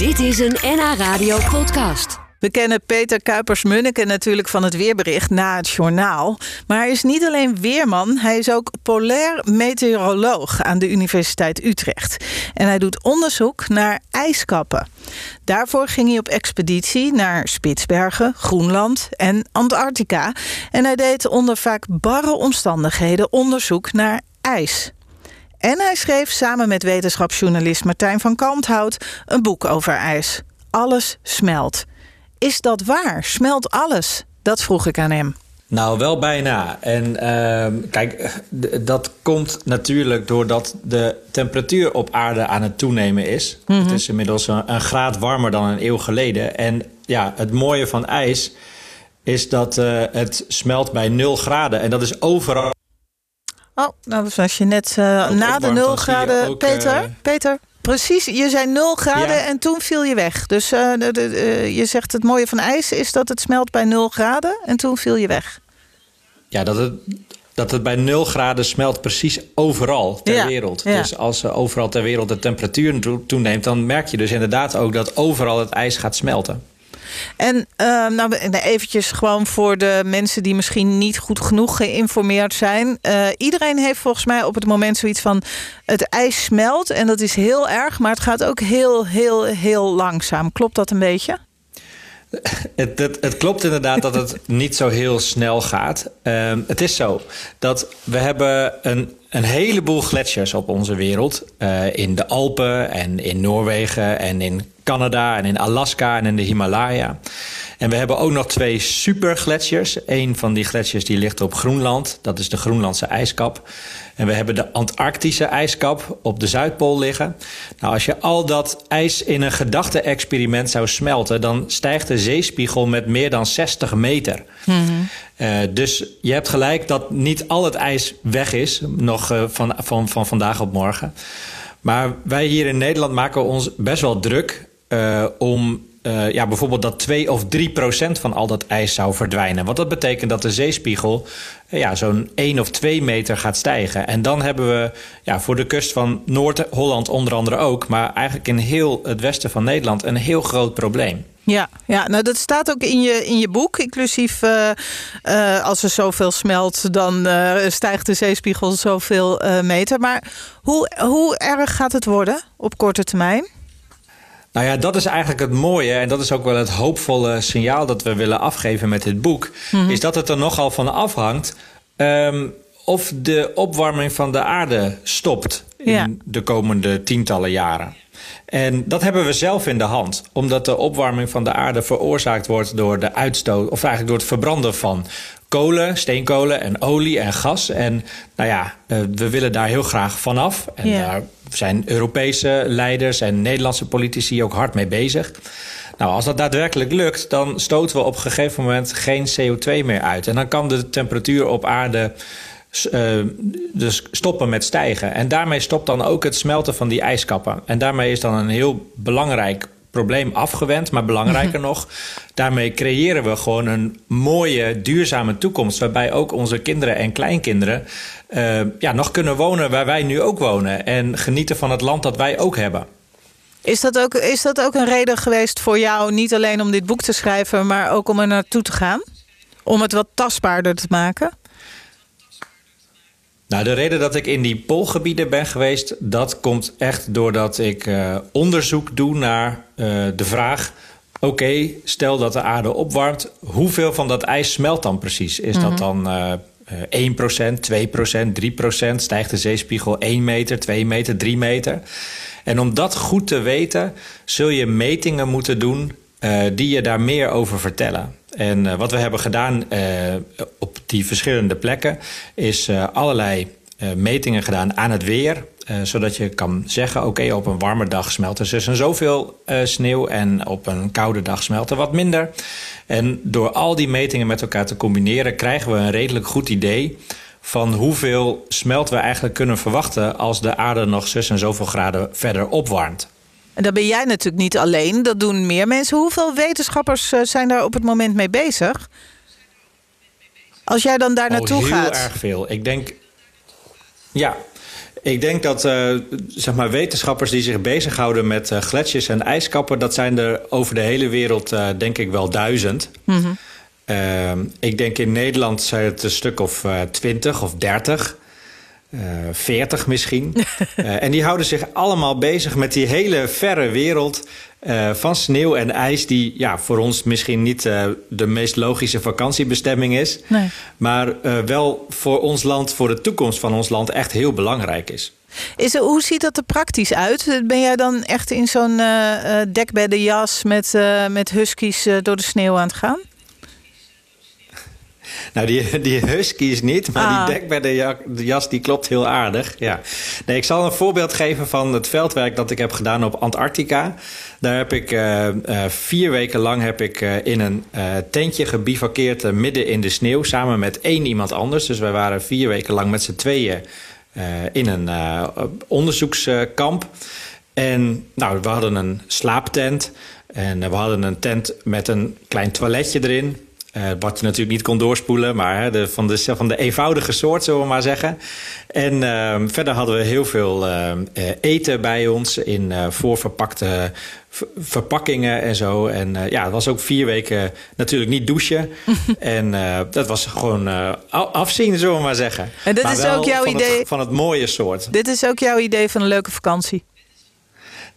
Dit is een NH Radio podcast. We kennen Peter Kuipers-Munneke natuurlijk van het weerbericht na het journaal. Maar hij is niet alleen weerman, hij is ook polair meteoroloog aan de Universiteit Utrecht. En hij doet onderzoek naar ijskappen. Daarvoor ging hij op expeditie naar Spitsbergen, Groenland en Antarctica. En hij deed onder vaak barre omstandigheden onderzoek naar ijs. En hij schreef samen met wetenschapsjournalist Martijn van Kalmthout een boek over ijs. Alles smelt. Is dat waar? Smelt alles? Dat vroeg ik aan hem. Nou, wel bijna. En ehm, kijk, dat komt natuurlijk doordat de temperatuur op aarde aan het toenemen is. Mhm. Het is inmiddels een, een graad warmer dan een eeuw geleden. En ja, het mooie van ijs is dat eh, het smelt bij 0 graden. En dat is overal. Oh, nou, dus als je net eh, na de opwarmt, 0 dan zie je graden. ook, Peter, eh, Peter, precies. Je zei 0 graden Ja. en toen viel je weg. Dus eh, de- de- je zegt het mooie van ijs is dat het smelt bij 0 graden en toen viel je weg. Ja, dat het, dat het bij 0 graden smelt precies overal ter Ja, wereld. ja. Dus als er overal ter wereld de temperatuur toe- toeneemt, dan merk je dus inderdaad ook dat overal het ijs gaat smelten. En eh, nou, eventjes gewoon voor de mensen die misschien niet goed genoeg geïnformeerd zijn. Eh, iedereen heeft volgens mij op het moment zoiets van het ijs smelt en dat is heel erg, maar het gaat ook heel, heel, heel langzaam. Klopt dat een beetje? Het, het, klopt inderdaad dat het niet zo heel snel gaat. Ehm, het is zo dat we hebben een, een heleboel gletsjers op onze wereld. Eh, in de Alpen en in Noorwegen en in Canada en in Alaska en in de Himalaya. En we hebben ook nog twee supergletsjers. Eén van die gletsjers die ligt op Groenland. Dat is de Groenlandse ijskap. En we hebben de Antarctische ijskap op de Zuidpool liggen. Nou, als je al dat ijs in een gedachte-experiment zou smelten... dan stijgt de zeespiegel met meer dan 60 meter. Eh, dus je hebt gelijk dat niet al het ijs weg is... nog eh, van, van, van vandaag op morgen. Maar wij hier in Nederland maken ons best wel druk... eh, om eh, ja, bijvoorbeeld dat 2 of 3 procent van al dat ijs zou verdwijnen. Want dat betekent dat de zeespiegel eh, ja, zo'n 1 of 2 meter gaat stijgen. En dan hebben we ja, voor de kust van Noord-Holland onder andere ook... maar eigenlijk in heel het westen van Nederland een heel groot probleem. Ja, ja, nou dat staat ook in je, in je boek. Inclusief eh, als er zoveel smelt, dan stijgt de zeespiegel zoveel meter. Maar hoe, hoe erg gaat het worden op korte termijn? Nou ja, dat is eigenlijk het mooie en dat is ook wel het hoopvolle signaal dat we willen afgeven met dit boek. Is dat het er nogal van afhangt ehm, of de opwarming van de aarde stopt in Ja. de komende tientallen jaren. En dat hebben we zelf in de hand, omdat de opwarming van de aarde veroorzaakt wordt door de uitstoot, of eigenlijk door het verbranden van kolen, steenkolen en olie en gas. En nou ja, eh, we willen daar heel graag vanaf. En Ja. daar zijn Europese leiders en Nederlandse politici ook hard mee bezig. Nou, als dat daadwerkelijk lukt, dan stoten we op een gegeven moment geen CO2 meer uit. En dan kan de temperatuur op aarde eh, dus stoppen met stijgen. En daarmee stopt dan ook het smelten van die ijskappen. En daarmee is dan een heel belangrijk probleem afgewend. Maar belangrijker nog, daarmee creëren we gewoon een mooie, duurzame toekomst. Waarbij ook onze kinderen en kleinkinderen eh, ja, nog kunnen wonen waar wij nu ook wonen. En genieten van het land dat wij ook hebben. Is dat, ook, is dat ook een reden geweest voor jou, niet alleen om dit boek te schrijven, maar ook om er naartoe te gaan? Om het wat tastbaarder te maken? Nou, de reden dat ik in die poolgebieden ben geweest, dat komt echt doordat ik eh, onderzoek doe naar eh, de vraag: oké, stel dat de aarde opwarmt, hoeveel van dat ijs smelt dan precies? Is dat dan eh eh 1%, 2%, 3%? Stijgt de zeespiegel 1 meter, 2 meter, 3 meter? En om dat goed te weten, zul je metingen moeten doen eh, die je daar meer over vertellen. En eh, wat we hebben gedaan eh, op die verschillende plekken is eh, allerlei metingen gedaan aan het weer. zodat je kan zeggen, oké, op een warme dag smelt er dus en zoveel sneeuw... en op een koude dag smelt er wat minder. En door al die metingen met elkaar te combineren... krijgen we een redelijk goed idee van hoeveel smelt we eigenlijk kunnen verwachten... als de aarde nog zus en zoveel graden verder opwarmt. En daar ben jij natuurlijk niet alleen, dat doen meer mensen. Hoeveel wetenschappers eh, zijn daar op het moment mee bezig? Als jij dan daar naartoe oh, heel gaat. erg veel. Ik denk... Ja, Ik denk dat uh, zeg maar wetenschappers die zich bezighouden met uh, gletsjers en ijskappen... dat zijn er over de hele wereld uh, denk ik wel duizend. Mm -hmm. ik denk in Nederland zijn het een stuk of twintig of dertig. Veertig misschien. en die houden zich allemaal bezig met die hele verre wereld... Uh, van sneeuw en ijs, die ja, voor ons misschien niet uh, de meest logische vakantiebestemming is. Nee. Maar uh, wel voor ons land, voor de toekomst van ons land, echt heel belangrijk is. is er, hoe ziet dat er praktisch uit? Ben jij dan echt in zo'n dekbeddenjas met, met huskies door de sneeuw aan het gaan? Nou, die, die huskies niet, maar ah. die dekbeddenjas die klopt heel aardig. Ja. Nee, ik zal een voorbeeld geven van het veldwerk dat ik heb gedaan op Antarctica. Daar heb ik uh, uh, vier weken lang heb ik, uh, in een tentje gebivakkeerd midden in de sneeuw... samen met één iemand anders. Dus wij waren vier weken lang met z'n tweeën in een onderzoekskamp. En nou, we hadden een slaaptent... En we hadden een tent met een klein toiletje erin. Uh, wat je natuurlijk niet kon doorspoelen, maar hè, de, van, de, van de eenvoudige soort, zullen we maar zeggen. En uh, verder hadden we heel veel uh, eten bij ons in voorverpakte verpakkingen en zo. En ja, het was ook vier weken natuurlijk niet douchen. en dat was gewoon afzien, zullen we maar zeggen. En dit maar is ook jouw van idee. Het, van het mooie soort. Dit is ook jouw idee van een leuke vakantie.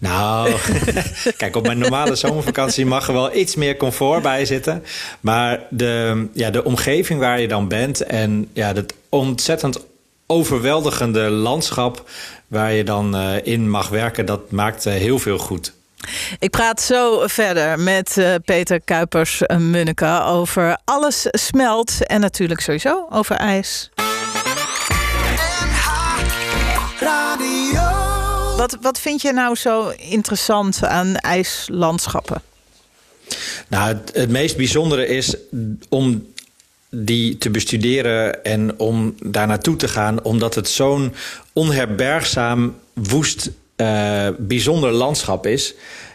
Nou, kijk, op mijn normale zomervakantie mag er wel iets meer comfort bij zitten. Maar de, ja, de omgeving waar je dan bent en ja, het ontzettend overweldigende landschap waar je dan uh, in mag werken, dat maakt uh, heel veel goed. Ik praat zo verder met uh, Peter Kuipers-Munneke over alles smelt en natuurlijk sowieso over ijs. Wat, wat vind je nou zo interessant aan ijslandschappen? Nou, het, meest bijzondere is om die te bestuderen en om daar naartoe te gaan, omdat het zo'n onherbergzaam, woest, uh, bijzonder landschap is.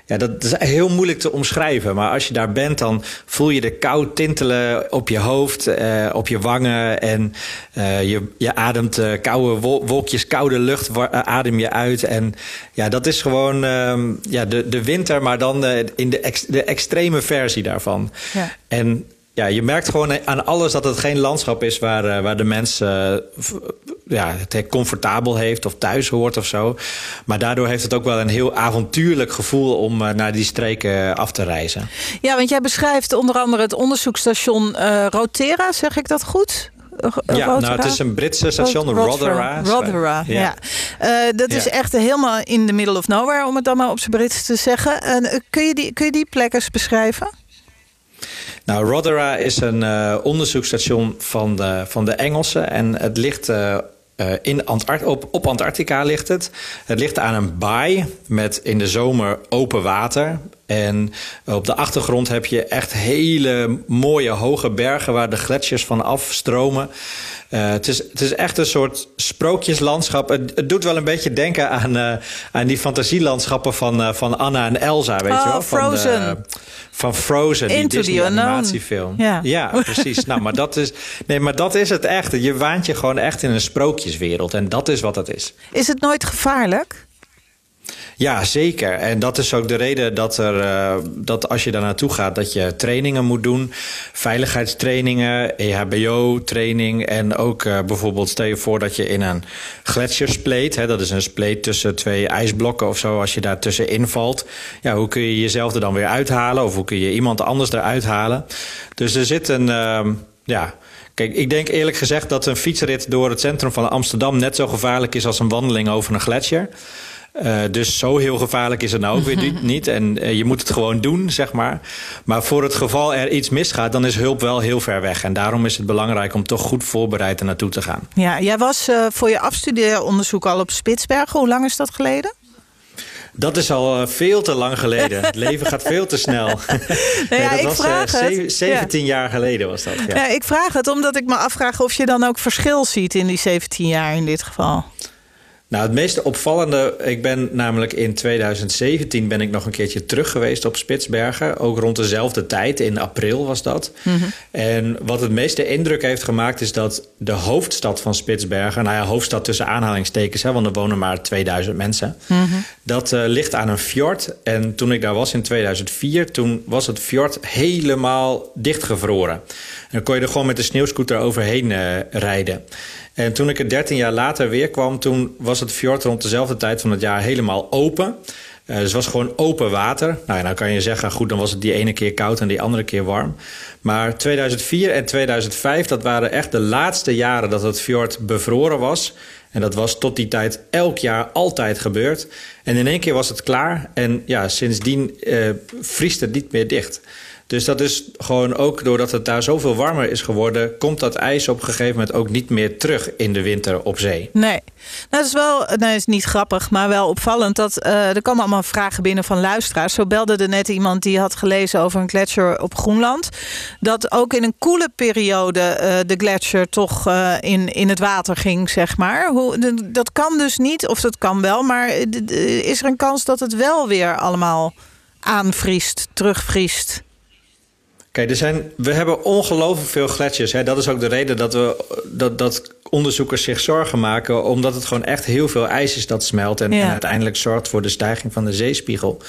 Ja, dat is heel moeilijk te omschrijven. Maar als je daar bent, dan voel je de kou tintelen op je hoofd, eh, op je wangen. En uh, je, je ademt uh, koude wolkjes, koude lucht adem je uit. En ja, dat is gewoon uh, ja, de, de winter, maar dan in de, ex, de extreme versie daarvan. Ja. En ja, je merkt gewoon aan alles dat het geen landschap is waar, waar de mens uh, ja, het comfortabel heeft of thuis hoort of zo. Maar daardoor heeft het ook wel een heel avontuurlijk gevoel om uh, naar die streken af te reizen. Ja, want jij beschrijft onder andere het onderzoekstation Rotera, zeg ik dat goed? Ja, nou, het is een Britse station, Rothera. Rothera, ja. ja. dat is echt helemaal in the middle of nowhere, om het dan maar op zijn Brits te zeggen. kun, je die, kun je die plekken beschrijven? Nou, Rothera is een uh, onderzoeksstation van de, van de Engelsen. En het ligt uh, in op, op Antarctica ligt het. Het ligt aan een baai met in de zomer open water. En op de achtergrond heb je echt hele mooie hoge bergen waar de gletsjers van afstromen. Uh, het, is, het is echt een soort sprookjeslandschap. Het, het doet wel een beetje denken aan, uh, aan die fantasielandschappen van, uh, van Anna en Elsa, weet oh, je wel? Van, Frozen. van Frozen, die Disney-animatiefilm. Ja. ja, precies. nou, maar dat, is, nee, maar dat is het echt. Je waant je gewoon echt in een sprookjeswereld. En dat is wat het is. Is het nooit gevaarlijk? Ja, zeker. En dat is ook de reden dat, er, uh, dat als je daar naartoe gaat, dat je trainingen moet doen. Veiligheidstrainingen, EHBO-training. En ook uh, bijvoorbeeld stel je voor dat je in een gletsjerspleet, hè, dat is een spleet tussen twee ijsblokken of zo, als je daar tussenin valt. Ja, hoe kun je jezelf er dan weer uithalen? Of hoe kun je iemand anders eruit halen? Dus er zit een. Uh, ja, Kijk, ik denk eerlijk gezegd dat een fietsrit door het centrum van Amsterdam net zo gevaarlijk is als een wandeling over een gletsjer. Uh, dus zo heel gevaarlijk is het nou ook weer niet. En uh, je moet het gewoon doen, zeg maar. Maar voor het geval er iets misgaat, dan is hulp wel heel ver weg. En daarom is het belangrijk om toch goed voorbereid er naartoe te gaan. Ja, jij was uh, voor je afstudeeronderzoek al op Spitsbergen. Hoe lang is dat geleden? Dat is al veel te lang geleden. Het leven gaat veel te snel. Nou ja, dat ik was vraag het. 17 ja. jaar geleden was dat. Ja. ja. ik vraag het omdat ik me afvraag of je dan ook verschil ziet in die 17 jaar in dit geval. Nou, het meest opvallende, ik ben namelijk in 2017 ben ik nog een keertje terug geweest op Spitsbergen. Ook rond dezelfde tijd, in april was dat. En wat het meeste indruk heeft gemaakt is dat de hoofdstad van Spitsbergen, nou ja, hoofdstad tussen aanhalingstekens, hè, want er wonen maar 2000 mensen. Dat eh, ligt aan een fjord. En toen ik daar was in 2004, toen was het fjord helemaal dichtgevroren. En dan kon je er gewoon met de sneeuwscooter overheen eh, rijden. En toen ik er 13 jaar later weer kwam, toen was het fjord rond dezelfde tijd van het jaar helemaal open. Uh, dus het was gewoon open water. Nou ja, dan kan je zeggen, goed, dan was het die ene keer koud en die andere keer warm. Maar 2004 en 2005, dat waren echt de laatste jaren dat het fjord bevroren was. En dat was tot die tijd elk jaar altijd gebeurd. En in één keer was het klaar. En ja, sindsdien uh, vriest het niet meer dicht. Dus dat is gewoon ook doordat het daar zoveel warmer is geworden, komt dat ijs op een gegeven moment ook niet meer terug in de winter op zee. Nee, nou, dat is wel, nee, is niet grappig, maar wel opvallend. Dat, uh, er komen allemaal vragen binnen van luisteraars. Zo belde er net iemand die had gelezen over een gletsjer op Groenland. Dat ook in een koele periode uh, de gletsjer toch uh, in, in het water ging, zeg maar. Hoe, dat kan dus niet, of dat kan wel, maar is er een kans dat het wel weer allemaal aanvriest, terugvriest? Kijk, er zijn, we hebben ongelooflijk veel gletsjers. Hè. Dat is ook de reden dat, we, dat, dat onderzoekers zich zorgen maken. Omdat het gewoon echt heel veel ijs is dat smelt. En, ja. en uiteindelijk zorgt voor de stijging van de zeespiegel.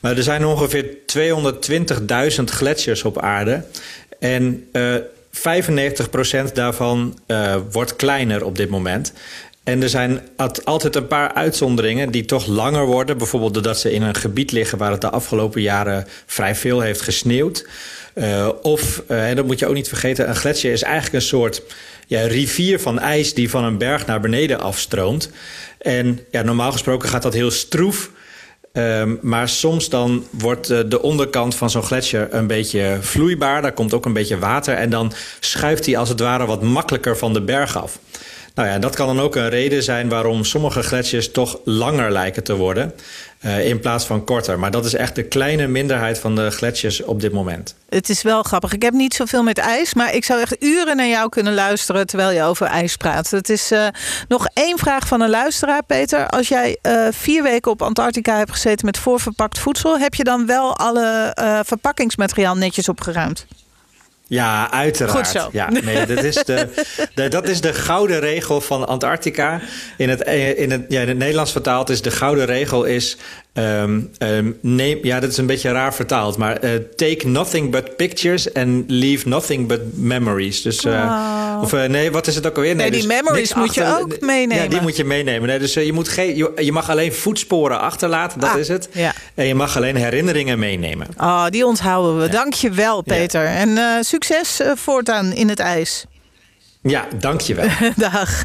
Maar er zijn ongeveer 220.000 gletsjers op aarde. En uh, 95% daarvan uh, wordt kleiner op dit moment. En er zijn altijd een paar uitzonderingen die toch langer worden. Bijvoorbeeld doordat ze in een gebied liggen waar het de afgelopen jaren vrij veel heeft gesneeuwd. Uh, of, uh, en dat moet je ook niet vergeten, een gletsjer is eigenlijk een soort ja, rivier van ijs die van een berg naar beneden afstroomt. En ja, normaal gesproken gaat dat heel stroef. Um, maar soms dan wordt uh, de onderkant van zo'n gletsjer een beetje vloeibaar. Daar komt ook een beetje water. En dan schuift hij als het ware wat makkelijker van de berg af. Nou ja, dat kan dan ook een reden zijn waarom sommige gletsjers toch langer lijken te worden. Uh, in plaats van korter. Maar dat is echt de kleine minderheid van de gletsjers op dit moment. Het is wel grappig. Ik heb niet zoveel met ijs, maar ik zou echt uren naar jou kunnen luisteren terwijl je over ijs praat. Het is uh, nog één vraag van een luisteraar, Peter. Als jij uh, vier weken op Antarctica hebt gezeten met voorverpakt voedsel, heb je dan wel alle verpakkingsmateriaal netjes opgeruimd? Ja, uiteraard. Goed zo. Ja, nee, dat, is de, de, dat is de gouden regel van Antarctica. In het, in het, ja, in het Nederlands vertaald is de gouden regel is... Um, um, neem, ja, dat is een beetje raar vertaald, maar uh, take nothing but pictures and leave nothing but memories. Dus, uh, wow. of uh, nee, wat is het ook alweer? Nee, nee die dus memories moet achter, je ook meenemen. Ja, die moet je meenemen. Nee, dus je, moet geen, je, je, mag alleen voetsporen achterlaten, dat ah, is het. Ja. En je mag alleen herinneringen meenemen. Oh, die onthouden we. Ja. Dank je wel, Peter. En succes voortaan in het ijs. Ja, dank je wel. Dag.